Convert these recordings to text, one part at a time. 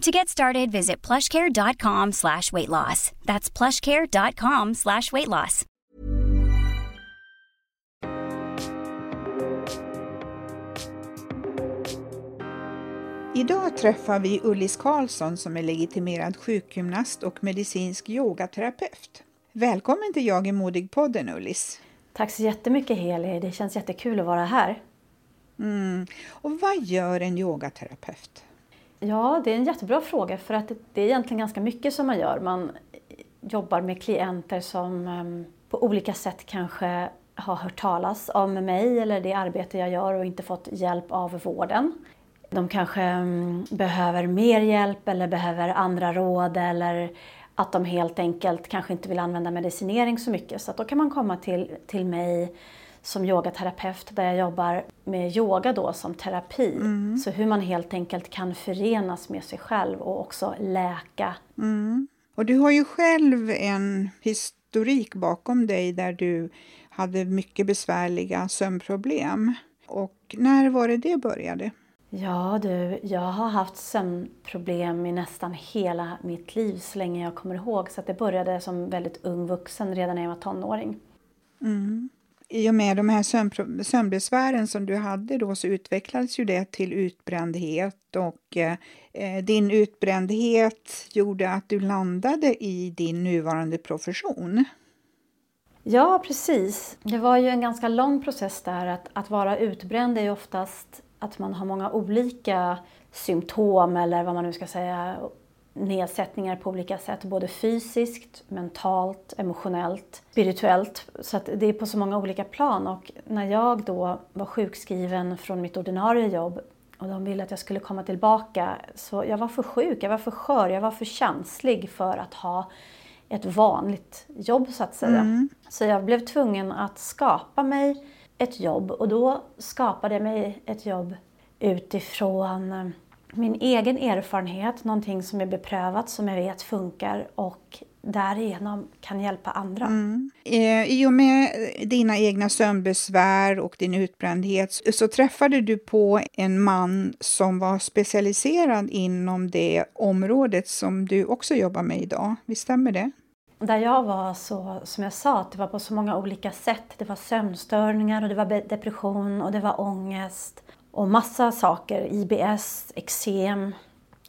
To get started, visit plushcare.com slash weight loss. That's plushcare.com slash weight loss. Idag träffar vi Ullis Karlsson som är legitimerad sjukgymnast och medicinsk yogaterapeut. Välkommen till Jag är modig-podden Ullis. Tack så jättemycket Heli, det känns jättekul att vara här. Mm. Och vad gör en yogaterapeut? Ja, det är en jättebra fråga för att det är egentligen ganska mycket som man gör. Man jobbar med klienter som ehm, på olika sätt kanske har hört talas om mig eller det arbete jag gör och inte fått hjälp av vården. De kanske ehm, behöver mer hjälp eller behöver andra råd eller att de helt enkelt kanske inte vill använda medicinering så mycket. Så då kan man komma till, till mig som yogaterapeut där jag jobbar med yoga då som terapi. Mm. Så hur man helt enkelt kan förenas med sig själv och också läka. Mm. Och du har ju själv en historik bakom dig där du hade mycket besvärliga sömnproblem. Och när var det det började? Ja du, jag har haft sömnproblem i nästan hela mitt liv så länge jag kommer ihåg. Så det började som väldigt ung vuxen redan när jag var tonåring. Mm. I och med de här sömnbesvären som du hade då så utvecklades ju det till utbrändhet och eh, eh, din utbrändhet gjorde att du landade i din nuvarande profession. Ja, precis. Det var ju en ganska lång process där. Att, att vara utbränd är ju oftast att man har många olika symptom eller vad man nu ska säga, nedsättningar på olika sätt. Både fysiskt, mentalt, emotionellt, spirituellt. Så det är på så många olika plan. Och när jag då var sjukskriven från mitt ordinarie jobb och de ville att jag skulle komma tillbaka. Så jag var för sjuk, jag var för skör, jag var för känslig för att ha ett vanligt jobb så att säga. Mm. Så jag blev tvungen att skapa mig ett jobb och då skapade jag mig ett jobb utifrån eh, min egen erfarenhet, någonting som är beprövat, som jag vet funkar och därigenom kan hjälpa andra. Mm. Eh, I och med dina egna sömnbesvär och din utbrändhet så träffade du på en man som var specialiserad inom det området som du också jobbar med idag. Visst stämmer det? Där jag var så, som jag sa, det var på så många olika sätt. Det var sömnstörningar och det var depression och det var ångest och massa saker. IBS, eksem,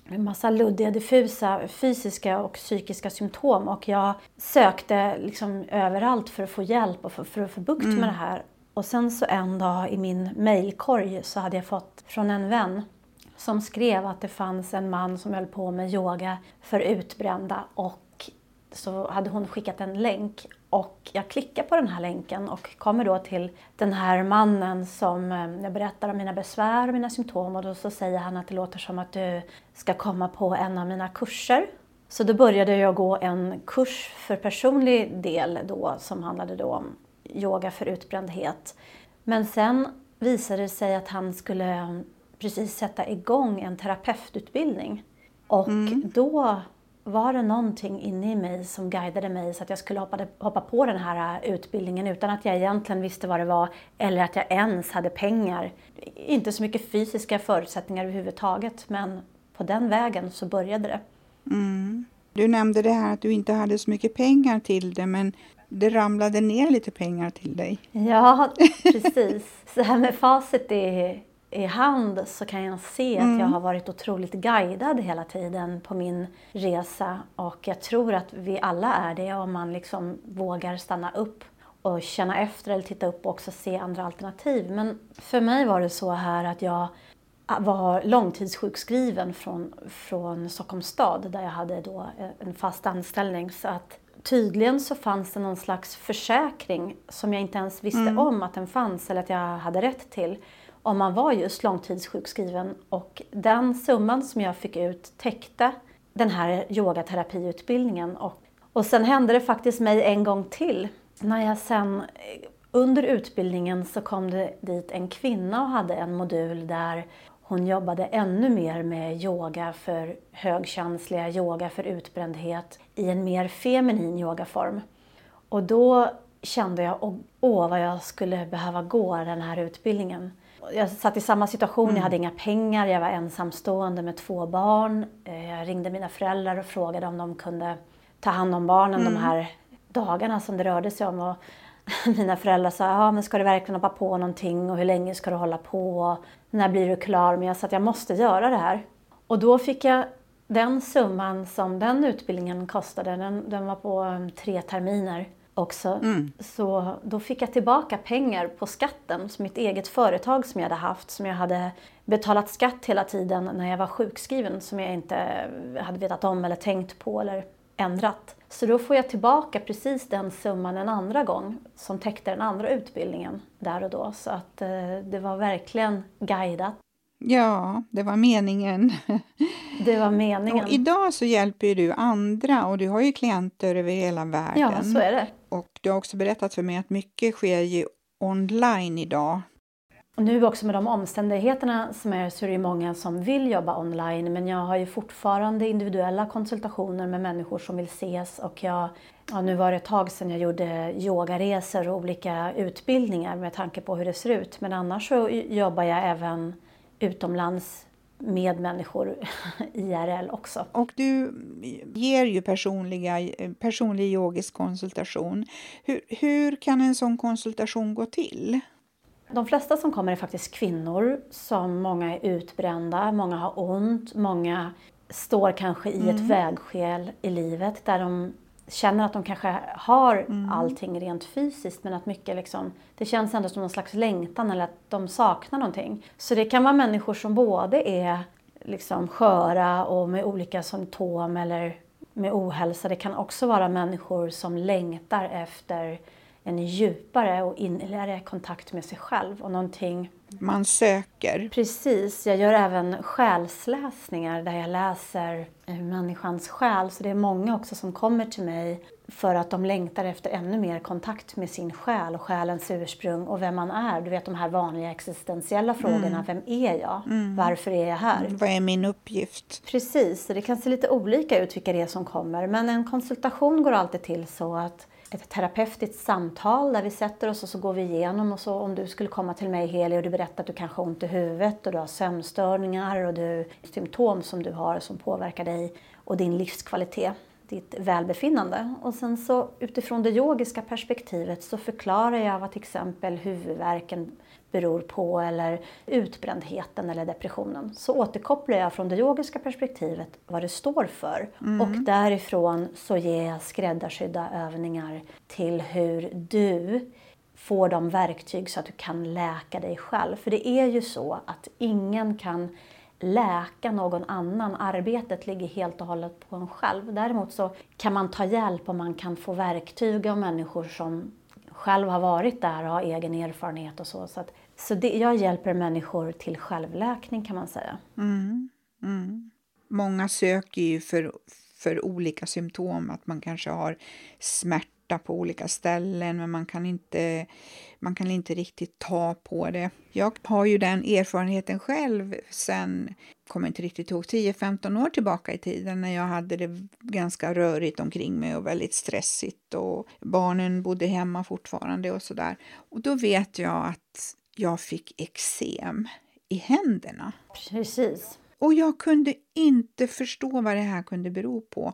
en massa luddiga, diffusa fysiska och psykiska symptom. Och jag sökte liksom överallt för att få hjälp och för, för att få bukt mm. med det här. Och sen så en dag i min mailkorg så hade jag fått från en vän som skrev att det fanns en man som höll på med yoga för utbrända och så hade hon skickat en länk och jag klickar på den här länken och kommer då till den här mannen som eh, jag berättar om mina besvär och mina symptom och då så säger han att det låter som att du ska komma på en av mina kurser. Så då började jag gå en kurs för personlig del då som handlade då om yoga för utbrändhet. Men sen visade det sig att han skulle precis sätta igång en terapeututbildning. Och mm. då var det någonting inne i mig som guidade mig så att jag skulle hoppa, hoppa på den här äh, utbildningen utan att jag egentligen visste vad det var eller att jag ens hade pengar. Inte så mycket fysiska förutsättningar överhuvudtaget men på den vägen så började det. Mm. Du nämnde det här att du inte hade så mycket pengar till det men det ramlade ner lite pengar till dig. Ja, precis. Så här med facit i, i hand så kan jag se mm. att jag har varit otroligt guidad hela tiden på min resa. Och jag tror att vi alla är det om man liksom vågar stanna upp och känna efter eller titta upp och också se andra alternativ. Men för mig var det så här att jag var långtidssjukskriven från, från Stockholms stad där jag hade då en fast anställning. Så att tydligen så fanns det någon slags försäkring som jag inte ens visste mm. om att den fanns eller att jag hade rätt till om man var just långtidssjukskriven. Och den summan som jag fick ut täckte den här yogaterapiutbildningen. Och, och sen hände det faktiskt mig en gång till. När jag sen eh, under utbildningen så kom det dit en kvinna och hade en modul där hon jobbade ännu mer med yoga för högkänsliga, yoga för utbrändhet i en mer feminin yogaform. Och då kände jag, åh vad jag skulle behöva gå den här utbildningen. Jag satt i samma situation, mm. jag hade inga pengar, jag var ensamstående med två barn. Eh, jag ringde mina föräldrar och frågade om de kunde ta hand om barnen mm. de här dagarna som det rörde sig om. Och mina föräldrar sa, ja men ska du verkligen hoppa på någonting och hur länge ska du hålla på? När blir du klar? Men jag sa att jag måste göra det här. Och då fick jag den summan som den utbildningen kostade, den, den var på um, tre terminer också. Mm. Så då fick jag tillbaka pengar på skatten, som mitt eget företag som jag hade haft, som jag hade betalat skatt hela tiden när jag var sjukskriven, som jag inte hade vetat om eller tänkt på eller ändrat. Så då får jag tillbaka precis den summan en andra gång som täckte den andra utbildningen där och då. Så att eh, det var verkligen guidat. Ja, det var meningen. Det var meningen. Och idag så hjälper du andra och du har ju klienter över hela världen. Ja, så är det. Och du har också berättat för mig att mycket sker ju online idag. Och nu också med de omständigheterna som är så är det många som vill jobba online men jag har ju fortfarande individuella konsultationer med människor som vill ses och jag, ja, nu var det ett tag sedan jag gjorde yogaresor och olika utbildningar med tanke på hur det ser ut men annars så jobbar jag även utomlands med människor IRL också. Och du ger ju personliga, personlig yogisk konsultation. Hur, hur kan en sån konsultation gå till? De flesta som kommer är faktiskt kvinnor som många är utbrända, många har ont, många står kanske i mm. ett vägskäl i livet där de känner att de kanske har mm. allting rent fysiskt men att mycket liksom, det känns ändå som någon slags längtan eller att de saknar någonting. Så det kan vara människor som både är liksom sköra och med olika symptom eller med ohälsa. Det kan också vara människor som längtar efter en djupare och innerligare kontakt med sig själv och någonting man söker. Precis, jag gör även själsläsningar där jag läser människans själ. Så det är många också som kommer till mig för att de längtar efter ännu mer kontakt med sin själ och själens ursprung och vem man är. Du vet de här vanliga existentiella frågorna. Mm. Vem är jag? Mm. Varför är jag här? Vad är min uppgift? Precis, det kan se lite olika ut vilka det är som kommer. Men en konsultation går alltid till så att ett terapeutiskt samtal där vi sätter oss och så går vi igenom och så om du skulle komma till mig Heli och du berättar att du kanske har ont i huvudet och du har sömnstörningar och du symptom som du har som påverkar dig och din livskvalitet, ditt välbefinnande. Och sen så utifrån det yogiska perspektivet så förklarar jag vad till exempel huvudvärken beror på eller utbrändheten eller depressionen. Så återkopplar jag från det yogiska perspektivet vad det står för mm. och därifrån så ger jag skräddarsydda övningar till hur du får de verktyg så att du kan läka dig själv. För det är ju så att ingen kan läka någon annan. Arbetet ligger helt och hållet på en själv. Däremot så kan man ta hjälp och man kan få verktyg av människor som själv har varit där och har egen erfarenhet och så. Så, att, så det, jag hjälper människor till självläkning kan man säga. Mm, mm. Många söker ju för, för olika symptom, att man kanske har smärta på olika ställen men man kan inte, man kan inte riktigt ta på det. Jag har ju den erfarenheten själv sen, kommer inte riktigt ihåg, 10-15 år tillbaka i tiden när jag hade det ganska rörigt omkring mig och väldigt stressigt och barnen bodde hemma fortfarande och sådär. Och då vet jag att jag fick eksem i händerna. Precis. Och jag kunde inte förstå vad det här kunde bero på.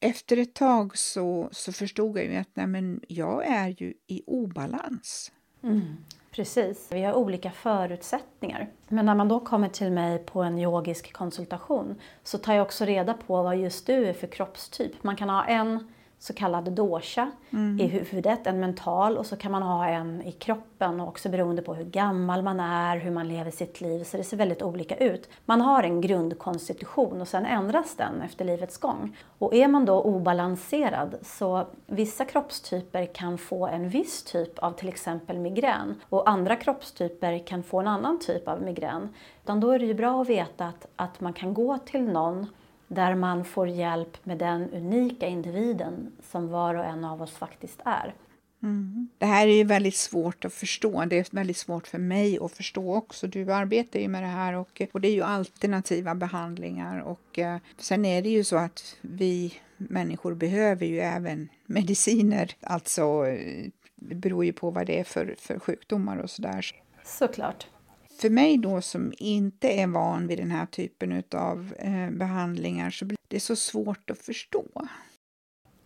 Efter ett tag så, så förstod jag ju att nej, men jag är ju i obalans. Mm, precis, vi har olika förutsättningar. Men när man då kommer till mig på en yogisk konsultation så tar jag också reda på vad just du är för kroppstyp. Man kan ha en så kallad dosha mm. i huvudet, en mental och så kan man ha en i kroppen också beroende på hur gammal man är, hur man lever sitt liv, så det ser väldigt olika ut. Man har en grundkonstitution och sen ändras den efter livets gång. Och är man då obalanserad så vissa kroppstyper kan få en viss typ av till exempel migrän och andra kroppstyper kan få en annan typ av migrän. Utan då är det ju bra att veta att, att man kan gå till någon där man får hjälp med den unika individen som var och en av oss faktiskt är. Mm. Det här är ju väldigt svårt att förstå. Det är väldigt svårt för mig att förstå också. Du arbetar ju med det här och, och det är ju alternativa behandlingar och eh, sen är det ju så att vi människor behöver ju även mediciner. Alltså, eh, det beror ju på vad det är för, för sjukdomar och sådär. Såklart för mig då som inte är van vid den här typen av eh, behandlingar så blir det så svårt att förstå.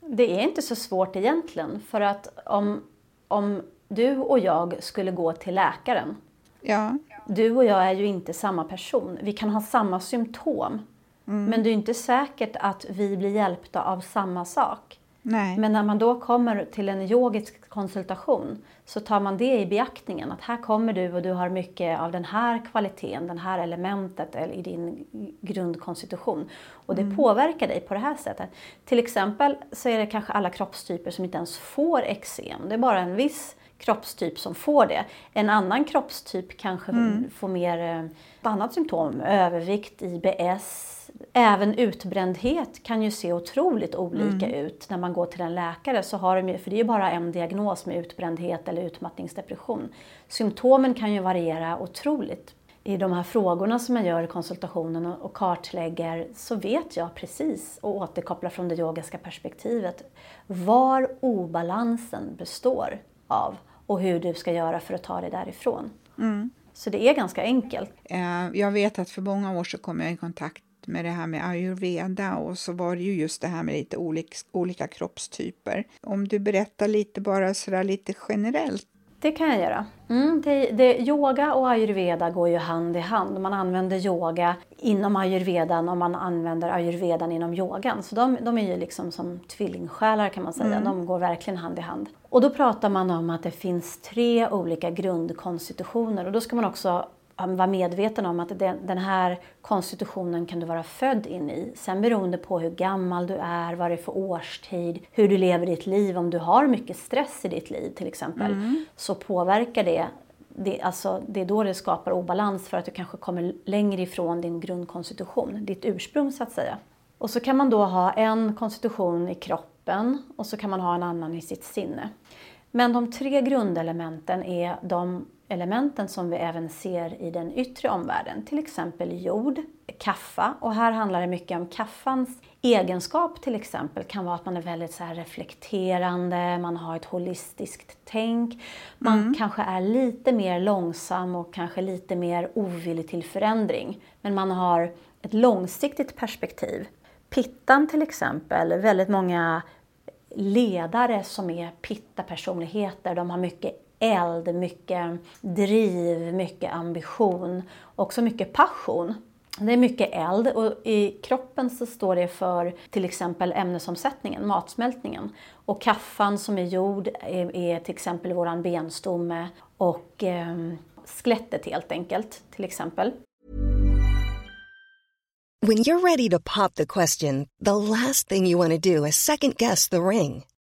Det är inte så svårt egentligen för att om, om du och jag skulle gå till läkaren. Ja. Du och jag är ju inte samma person. Vi kan ha samma symptom. Mm. Men det är inte säkert att vi blir hjälpta av samma sak. Nej. Men när man då kommer till en yogisk konsultation så tar man det i beaktningen att här kommer du och du har mycket av den här kvaliteten, det här elementet i din grundkonstitution. Och det mm. påverkar dig på det här sättet. Till exempel så är det kanske alla kroppstyper som inte ens får eksem. Det är bara en viss kroppstyp som får det. En annan kroppstyp kanske mm. får mer eh, ett annat symptom, övervikt, IBS, även utbrändhet kan ju se otroligt olika mm. ut när man går till en läkare. Så har de, för det är ju bara en diagnos med utbrändhet eller utmattningsdepression. Symptomen kan ju variera otroligt. I de här frågorna som jag gör i konsultationen och kartlägger så vet jag precis och återkopplar från det yogiska perspektivet var obalansen består av och hur du ska göra för att ta dig därifrån. Mm. Så det är ganska enkelt. Eh, jag vet att för många år så kom jag i kontakt med det här med ayurveda och så var det ju just det här med lite olika, olika kroppstyper. Om du berättar lite bara sådär lite generellt. Det kan jag göra. Mm, det, det, yoga och ayurveda går ju hand i hand. Man använder yoga inom ayurvedan och man använder ayurvedan inom yogan. Så de, de är ju liksom som tvillingsjälar kan man säga. Mm. De går verkligen hand i hand. Och då pratar man om att det finns tre olika grundkonstitutioner och då ska man också vara medveten om att den här konstitutionen kan du vara född in i. Sen beroende på hur gammal du är, vad det är för årstid, hur du lever ditt liv, om du har mycket stress i ditt liv till exempel, mm. så påverkar det det, alltså, det är då det skapar obalans för att du kanske kommer längre ifrån din grundkonstitution, ditt ursprung så att säga. Och så kan man då ha en konstitution i kroppen och så kan man ha en annan i sitt sinne. Men de tre grundelementen är de elementen som vi även ser i den yttre omvärlden, till exempel jord, kaffa och här handlar det mycket om kaffans egenskap till exempel kan vara att man är väldigt så reflekterande, man har ett holistiskt tänk, man mm. kanske är lite mer långsam och kanske lite mer ovillig till förändring. Men man har ett långsiktigt perspektiv. Pittan till exempel, väldigt många ledare som är pitta-personligheter, de har mycket eld, mycket driv, mycket ambition, också mycket passion. Det är mycket eld och i kroppen så står det för till exempel ämnesomsättningen, matsmältningen. Och kaffan som är jord är, är till exempel våran benstomme och eh, skelettet helt enkelt, till exempel. When you're ready to pop the question, the last thing you want to do is second guess the ring.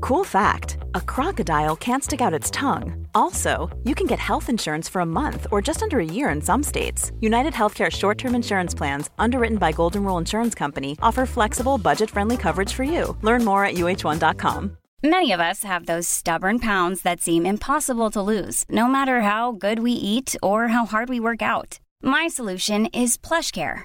Cool fact a crocodile can't stick out its tongue. Also, you can get health insurance for a month or just under a year in some states. United Healthcare short term insurance plans, underwritten by Golden Rule Insurance Company, offer flexible, budget friendly coverage for you. Learn more at uh1.com. Many of us have those stubborn pounds that seem impossible to lose, no matter how good we eat or how hard we work out. My solution is PlushCare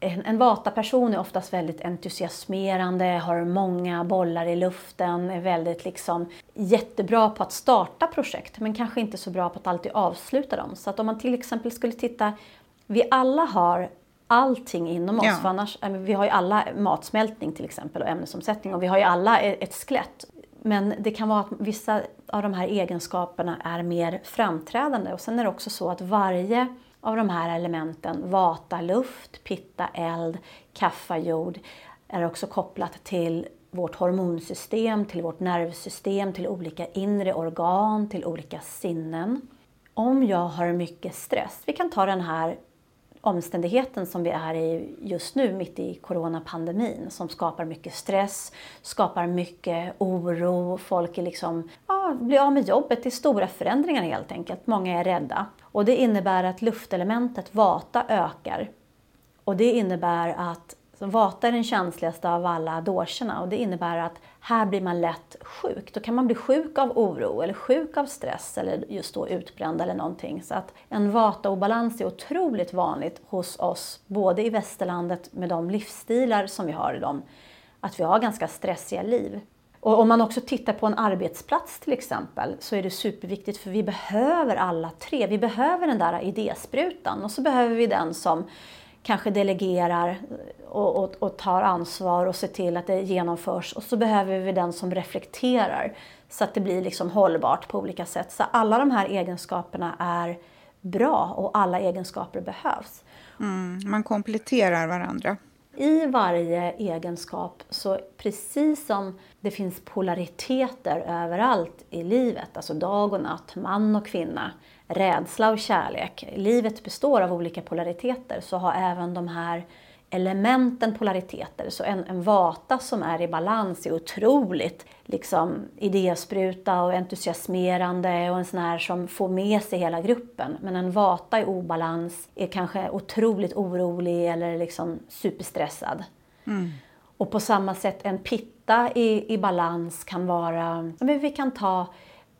En, en vata-person är oftast väldigt entusiasmerande, har många bollar i luften, är väldigt liksom jättebra på att starta projekt men kanske inte så bra på att alltid avsluta dem. Så att om man till exempel skulle titta, vi alla har allting inom oss. Ja. För annars, äh, vi har ju alla matsmältning till exempel och ämnesomsättning och vi har ju alla e- ett skelett. Men det kan vara att vissa av de här egenskaperna är mer framträdande och sen är det också så att varje av de här elementen, vata, luft, pitta, eld, kaffa, jord, är också kopplat till vårt hormonsystem, till vårt nervsystem, till olika inre organ, till olika sinnen. Om jag har mycket stress, vi kan ta den här omständigheten som vi är i just nu mitt i coronapandemin som skapar mycket stress, skapar mycket oro, folk är liksom, ja, blir av med jobbet, det är stora förändringar helt enkelt, många är rädda. Och det innebär att luftelementet vata ökar. Och det innebär att vata är den känsligaste av alla doscherna och det innebär att här blir man lätt sjuk. Då kan man bli sjuk av oro eller sjuk av stress eller just då utbränd eller någonting. Så att en vata-obalans är otroligt vanligt hos oss, både i västerlandet med de livsstilar som vi har i dem, att vi har ganska stressiga liv. Och om man också tittar på en arbetsplats till exempel så är det superviktigt för vi behöver alla tre. Vi behöver den där idésprutan och så behöver vi den som kanske delegerar och, och, och, tar ansvar och ser till att det genomförs. Och så behöver vi den som reflekterar så att det blir liksom hållbart på olika sätt. Så alla de här egenskaperna är bra och alla egenskaper behövs. Mm, man kompletterar varandra. I varje egenskap, så precis som det finns polariteter överallt i livet, alltså dag och natt, man och kvinna, rädsla och kärlek. Livet består av olika polariteter, så har även de här elementen polariteter. Så en, en vata som är i balans är otroligt liksom, idéspruta och entusiasmerande och en sån här som får med sig hela gruppen. Men en vata i obalans är kanske otroligt orolig eller liksom superstressad. Mm. Och på samma sätt en pitta i, i balans kan vara, men vi kan ta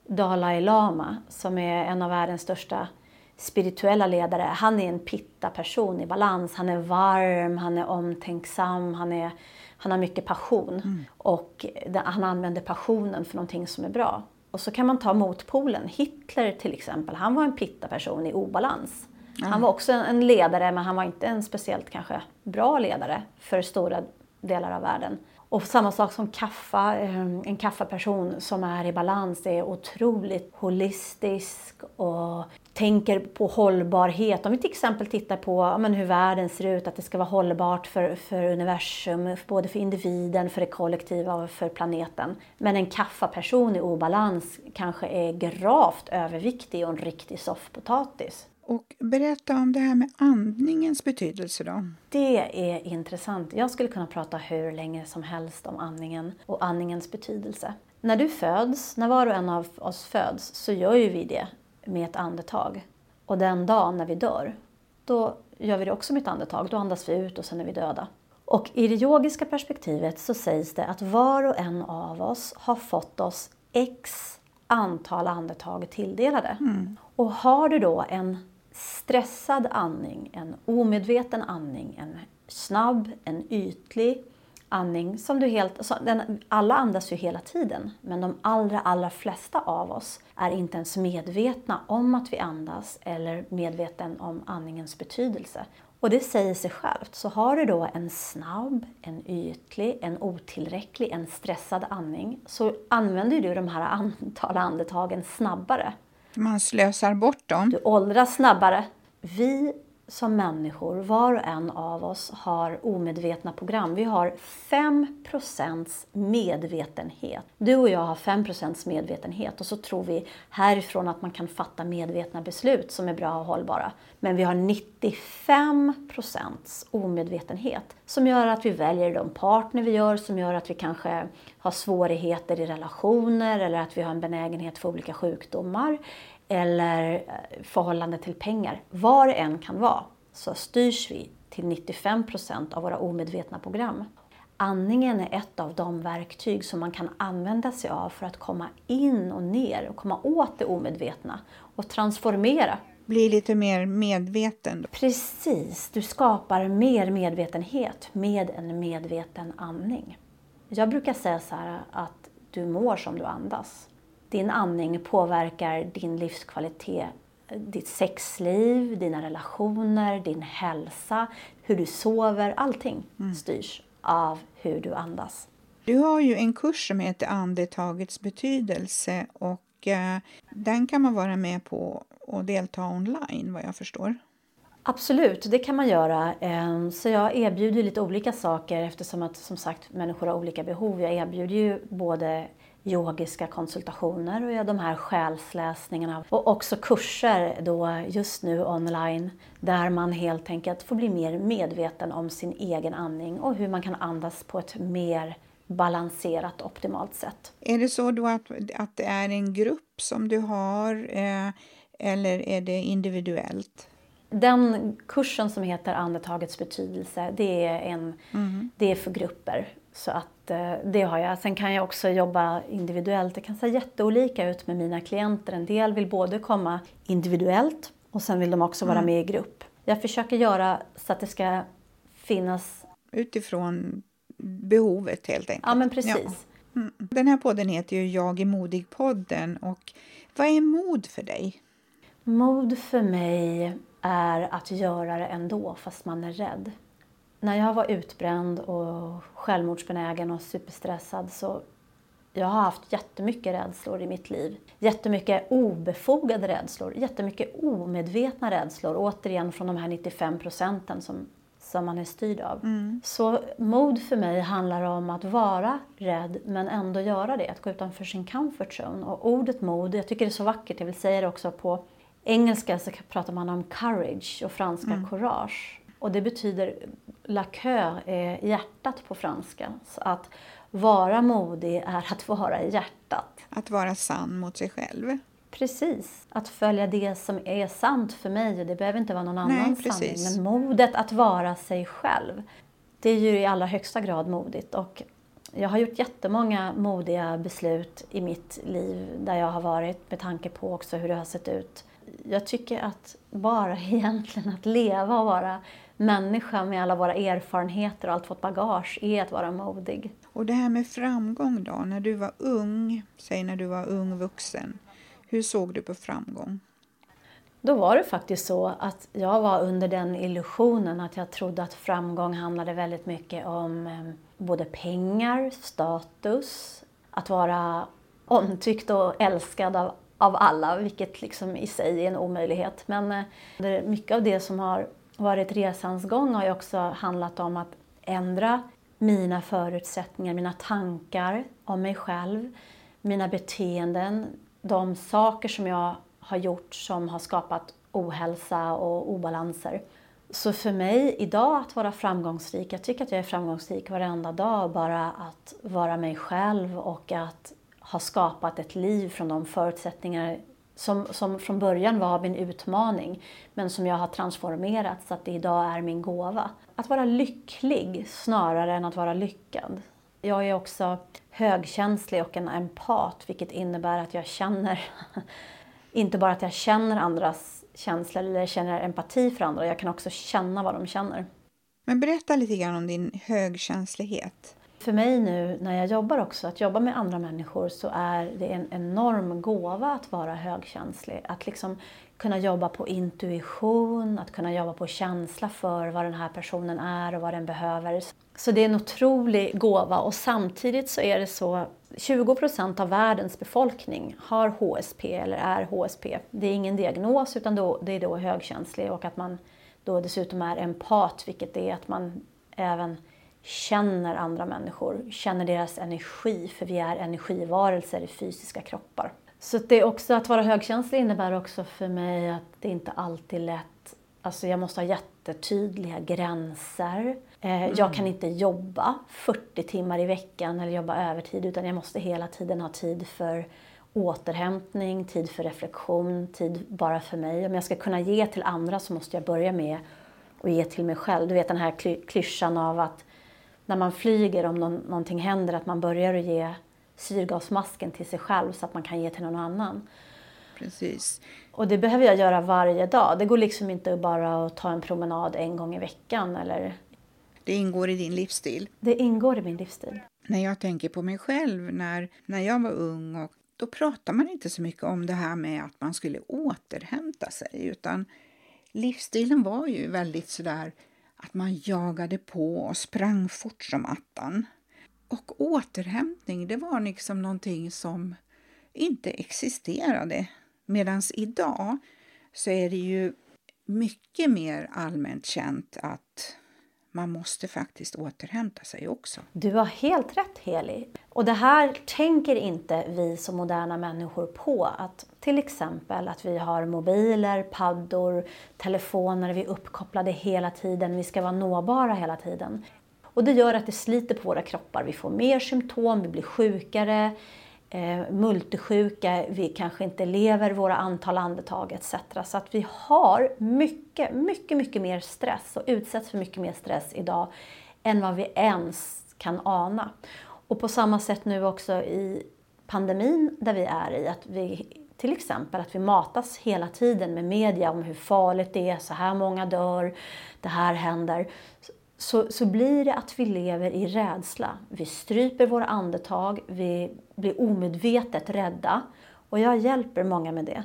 Dalai Lama som är en av världens största spirituella ledare. Han är en pitta-person i balans. Han är varm, han är omtänksam, han, är, han har mycket passion. Mm. Och han använder passionen för någonting som är bra. Och så kan man ta motpolen. Hitler till exempel, han var en pitta-person i obalans. Mm. Han var också en ledare, men han var inte en speciellt kanske bra ledare för stora delar av världen. Och samma sak som kaffa, ehm, en kaffeperson som är i balans är otroligt holistisk och tänker på hållbarhet. Om vi till exempel tittar på men, hur världen ser ut, att det ska vara hållbart för, för universum, både för individen, för det kollektiva och för planeten. Men en kaffaperson i obalans kanske är gravt överviktig och en riktig soffpotatis. Och berätta om det här med andningens betydelse då. Det är intressant. Jag skulle kunna prata hur länge som helst om andningen och andningens betydelse. När du föds, när var och en av oss föds, så gör ju vi det med ett andetag. Och den dagen när vi dör, då gör vi det också med ett andetag. Då andas vi ut och sen är vi döda. Och i det yogiska perspektivet så sägs det att var och en av oss har fått oss x antal andetag tilldelade. Mm. Och har du då en stressad andning, en omedveten andning, en snabb, en ytlig andning som du helt... Den, alla andas ju hela tiden, men de allra, allra flesta av oss är inte ens medvetna om att vi andas eller medveten om andningens betydelse. Och det säger sig självt. Så har du då en snabb, en ytlig, en otillräcklig, en stressad andning så använder du de här antal andetagen snabbare. Man slösar bort dem. Du åldras snabbare. Vi som människor, var och en av oss, har omedvetna program. Vi har 5% medvetenhet. Du och jag har 5% medvetenhet och så tror vi härifrån att man kan fatta medvetna beslut som är bra och hållbara. Men vi har 95% omedvetenhet som gör att vi väljer de partner vi gör, som gör att vi kanske har svårigheter i relationer eller att vi har en benägenhet för olika sjukdomar eller eh, förhållande till pengar. Vad det än kan vara så styrs vi till 95% av våra omedvetna program. Andningen är ett av de verktyg som man kan använda sig av för att komma in och ner och komma åt det omedvetna och transformera. Bli lite mer medveten. Precis, du skapar mer medvetenhet med en medveten andning. Jag brukar säga så här att du mår som du andas din andning påverkar din livskvalitet, ditt sexliv, dina relationer, din hälsa, hur du sover. Allting mm. styrs av hur du andas. Du har ju en kurs som heter Andetagets betydelse och eh, den kan man vara med på och delta online vad jag förstår. Absolut, det kan man göra. Ehm, så jag erbjuder lite olika saker eftersom att som sagt människor har olika behov. Jag erbjuder ju både yogiska konsultationer och de här själsläsningarna och också kurser då just nu online där man helt enkelt får bli mer medveten om sin egen andning och hur man kan andas på ett mer balanserat optimalt sätt. Är det så då att, att det är en grupp som du har eh, eller är det individuellt? Den kursen som heter Andetagets betydelse, det är, en, mm. det är för grupper. Så att eh, det har jag. Sen kan jag också jobba individuellt. Det kan se jätteolika ut med mina klienter. En del vill både komma individuellt och sen vill de också vara mm. med i grupp. Jag försöker göra så att det ska finnas... Utifrån behovet helt enkelt. Ja, men precis. Ja. Mm. Den här podden heter ju Jag är modig-podden. Och vad är mod för dig? Mod för mig är att göra det ändå, fast man är rädd när jag var utbränd och självmordsbenägen och superstressad så jag har haft jättemycket rädslor i mitt liv. Jättemycket obefogade rädslor, jättemycket omedvetna rädslor. Återigen från de här 95 procenten som, som man är styrd av. Mm. Så mod för mig handlar om att vara rädd men ändå göra det. Att gå utanför sin comfort zone. Och ordet mod, jag tycker det är så vackert, jag vill säga det också på engelska så pratar man om courage och franska mm. courage. Och det betyder la coeur är hjärtat på franska. Så att vara modig är att vara i hjärtat. Att vara sann mot sig själv. Precis, att följa det som är sant för mig. Det behöver inte vara någon annan Nej, sanning. Men modet att vara sig själv, det är ju i allra högsta grad modigt. Och jag har gjort jättemånga modiga beslut i mitt liv där jag har varit med tanke på också hur det har sett ut. Jag tycker att bara egentligen att leva och vara människa med alla våra erfarenheter och allt vårt bagage är att vara modig. Och det här med framgång då, när du var ung, säg när du var ung vuxen, hur såg du på framgång? Då var det faktiskt så att jag var under den illusionen att jag trodde att framgång handlade väldigt mycket om eh, både pengar, status, att vara omtyckt och älskad av, av alla, vilket liksom i sig är en omöjlighet. Men eh, mycket av det som har varit resans gång har ju också handlat om att ändra mina förutsättningar, mina tankar om mig själv, mina beteenden, de saker som jag har gjort som har skapat ohälsa och obalanser. Så för mig idag att vara framgångsrik, jag tycker att jag är framgångsrik varenda dag, bara att vara mig själv och att har skapat ett liv från de förutsättningar som, som från början var min utmaning men som jag har transformerat så att det idag är min gåva. Att vara lycklig snarare än att vara lyckad. Jag är också högkänslig och en empat vilket innebär att jag känner, inte bara att jag känner andras känslor eller känner empati för andra, jag kan också känna vad de känner. Men berätta lite grann om din högkänslighet. För mig nu när jag jobbar också, att jobba med andra människor så är det en enorm gåva att vara högkänslig. Att liksom kunna jobba på intuition, att kunna jobba på känsla för vad den här personen är och vad den behöver. Så det är en otrolig gåva och samtidigt så är det så 20 procent av världens befolkning har HSP eller är HSP. Det är ingen diagnos utan då, det är då högkänslig och att man då dessutom är empat, vilket är att man även känner andra människor, känner deras energi, för vi är energivarelser i fysiska kroppar. Så det är också att vara högkänslig innebär också för mig att det inte alltid är lätt. Alltså jag måste ha jättetydliga gränser. Eh, mm. Jag kan inte jobba 40 timmar i veckan eller jobba övertid utan jag måste hela tiden ha tid för återhämtning, tid för reflektion, tid bara för mig. Om jag ska kunna ge till andra så måste jag börja med att ge till mig själv. Du vet den här klyschan av att när man flyger, om någon, någonting händer, att man börjar att ge syrgasmasken till sig själv så att man kan ge till någon annan. Precis. Och det behöver jag göra varje dag. Det går liksom inte bara att ta en promenad en gång i veckan eller... Det ingår i din livsstil? Det ingår i min livsstil. När jag tänker på mig själv, när, när jag var ung, och då pratade man inte så mycket om det här med att man skulle återhämta sig, utan livsstilen var ju väldigt sådär att man jagade på och sprang fort som attan. Och återhämtning, det var liksom någonting som inte existerade. Medan idag så är det ju mycket mer allmänt känt att man måste faktiskt återhämta sig också. Du har helt rätt Heli. Och det här tänker inte vi som moderna människor på. Att till exempel att vi har mobiler, paddor, telefoner, vi är uppkopplade hela tiden, vi ska vara nåbara hela tiden. Och det gör att det sliter på våra kroppar. Vi får mer symptom, vi blir sjukare, eh, multisjuka, vi kanske inte lever våra antal andetag etc. Så att vi har mycket, mycket, mycket mer stress och utsätts för mycket mer stress idag än vad vi ens kan ana. Och på samma sätt nu också i pandemin där vi är i, att vi till exempel att vi matas hela tiden med media om hur farligt det är, så här många dör, det här händer så, så blir det att vi lever i rädsla. Vi stryper våra andetag, vi blir omedvetet rädda. Och jag hjälper många med det.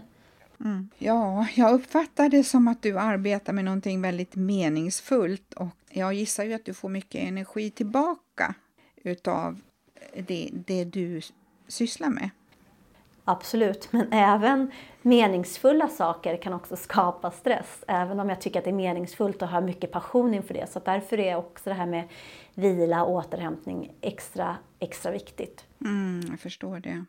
Mm. Ja, jag uppfattar det som att du arbetar med någonting väldigt meningsfullt och jag gissar ju att du får mycket energi tillbaka utav det, det du sysslar med. Absolut, men även meningsfulla saker kan också skapa stress. Även om jag tycker att det är meningsfullt och har mycket passion inför det. Så därför är också det här med vila och återhämtning extra, extra viktigt. Mm, jag förstår det.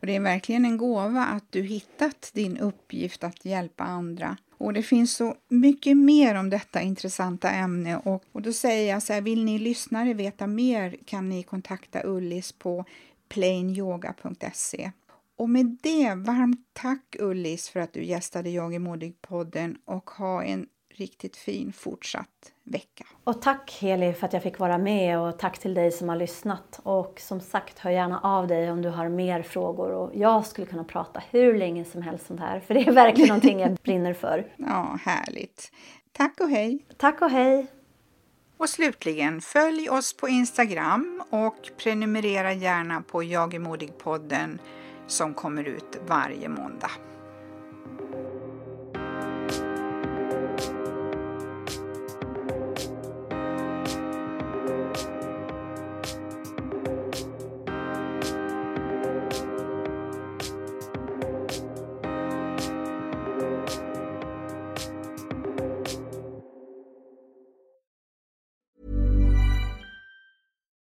Och det är verkligen en gåva att du hittat din uppgift att hjälpa andra. Och det finns så mycket mer om detta intressanta ämne och, och då säger jag så här, vill ni lyssnare veta mer kan ni kontakta Ullis på plainyoga.se. Och med det, varmt tack Ullis för att du gästade Jag är modig-podden och ha en riktigt fin fortsatt vecka. Och tack Heli för att jag fick vara med och tack till dig som har lyssnat. Och som sagt, hör gärna av dig om du har mer frågor och jag skulle kunna prata hur länge som helst om det här för det är verkligen någonting jag brinner för. Ja, härligt. Tack och hej! Tack och hej! Och slutligen, följ oss på Instagram och prenumerera gärna på Jag är modig-podden som kommer ut varje måndag.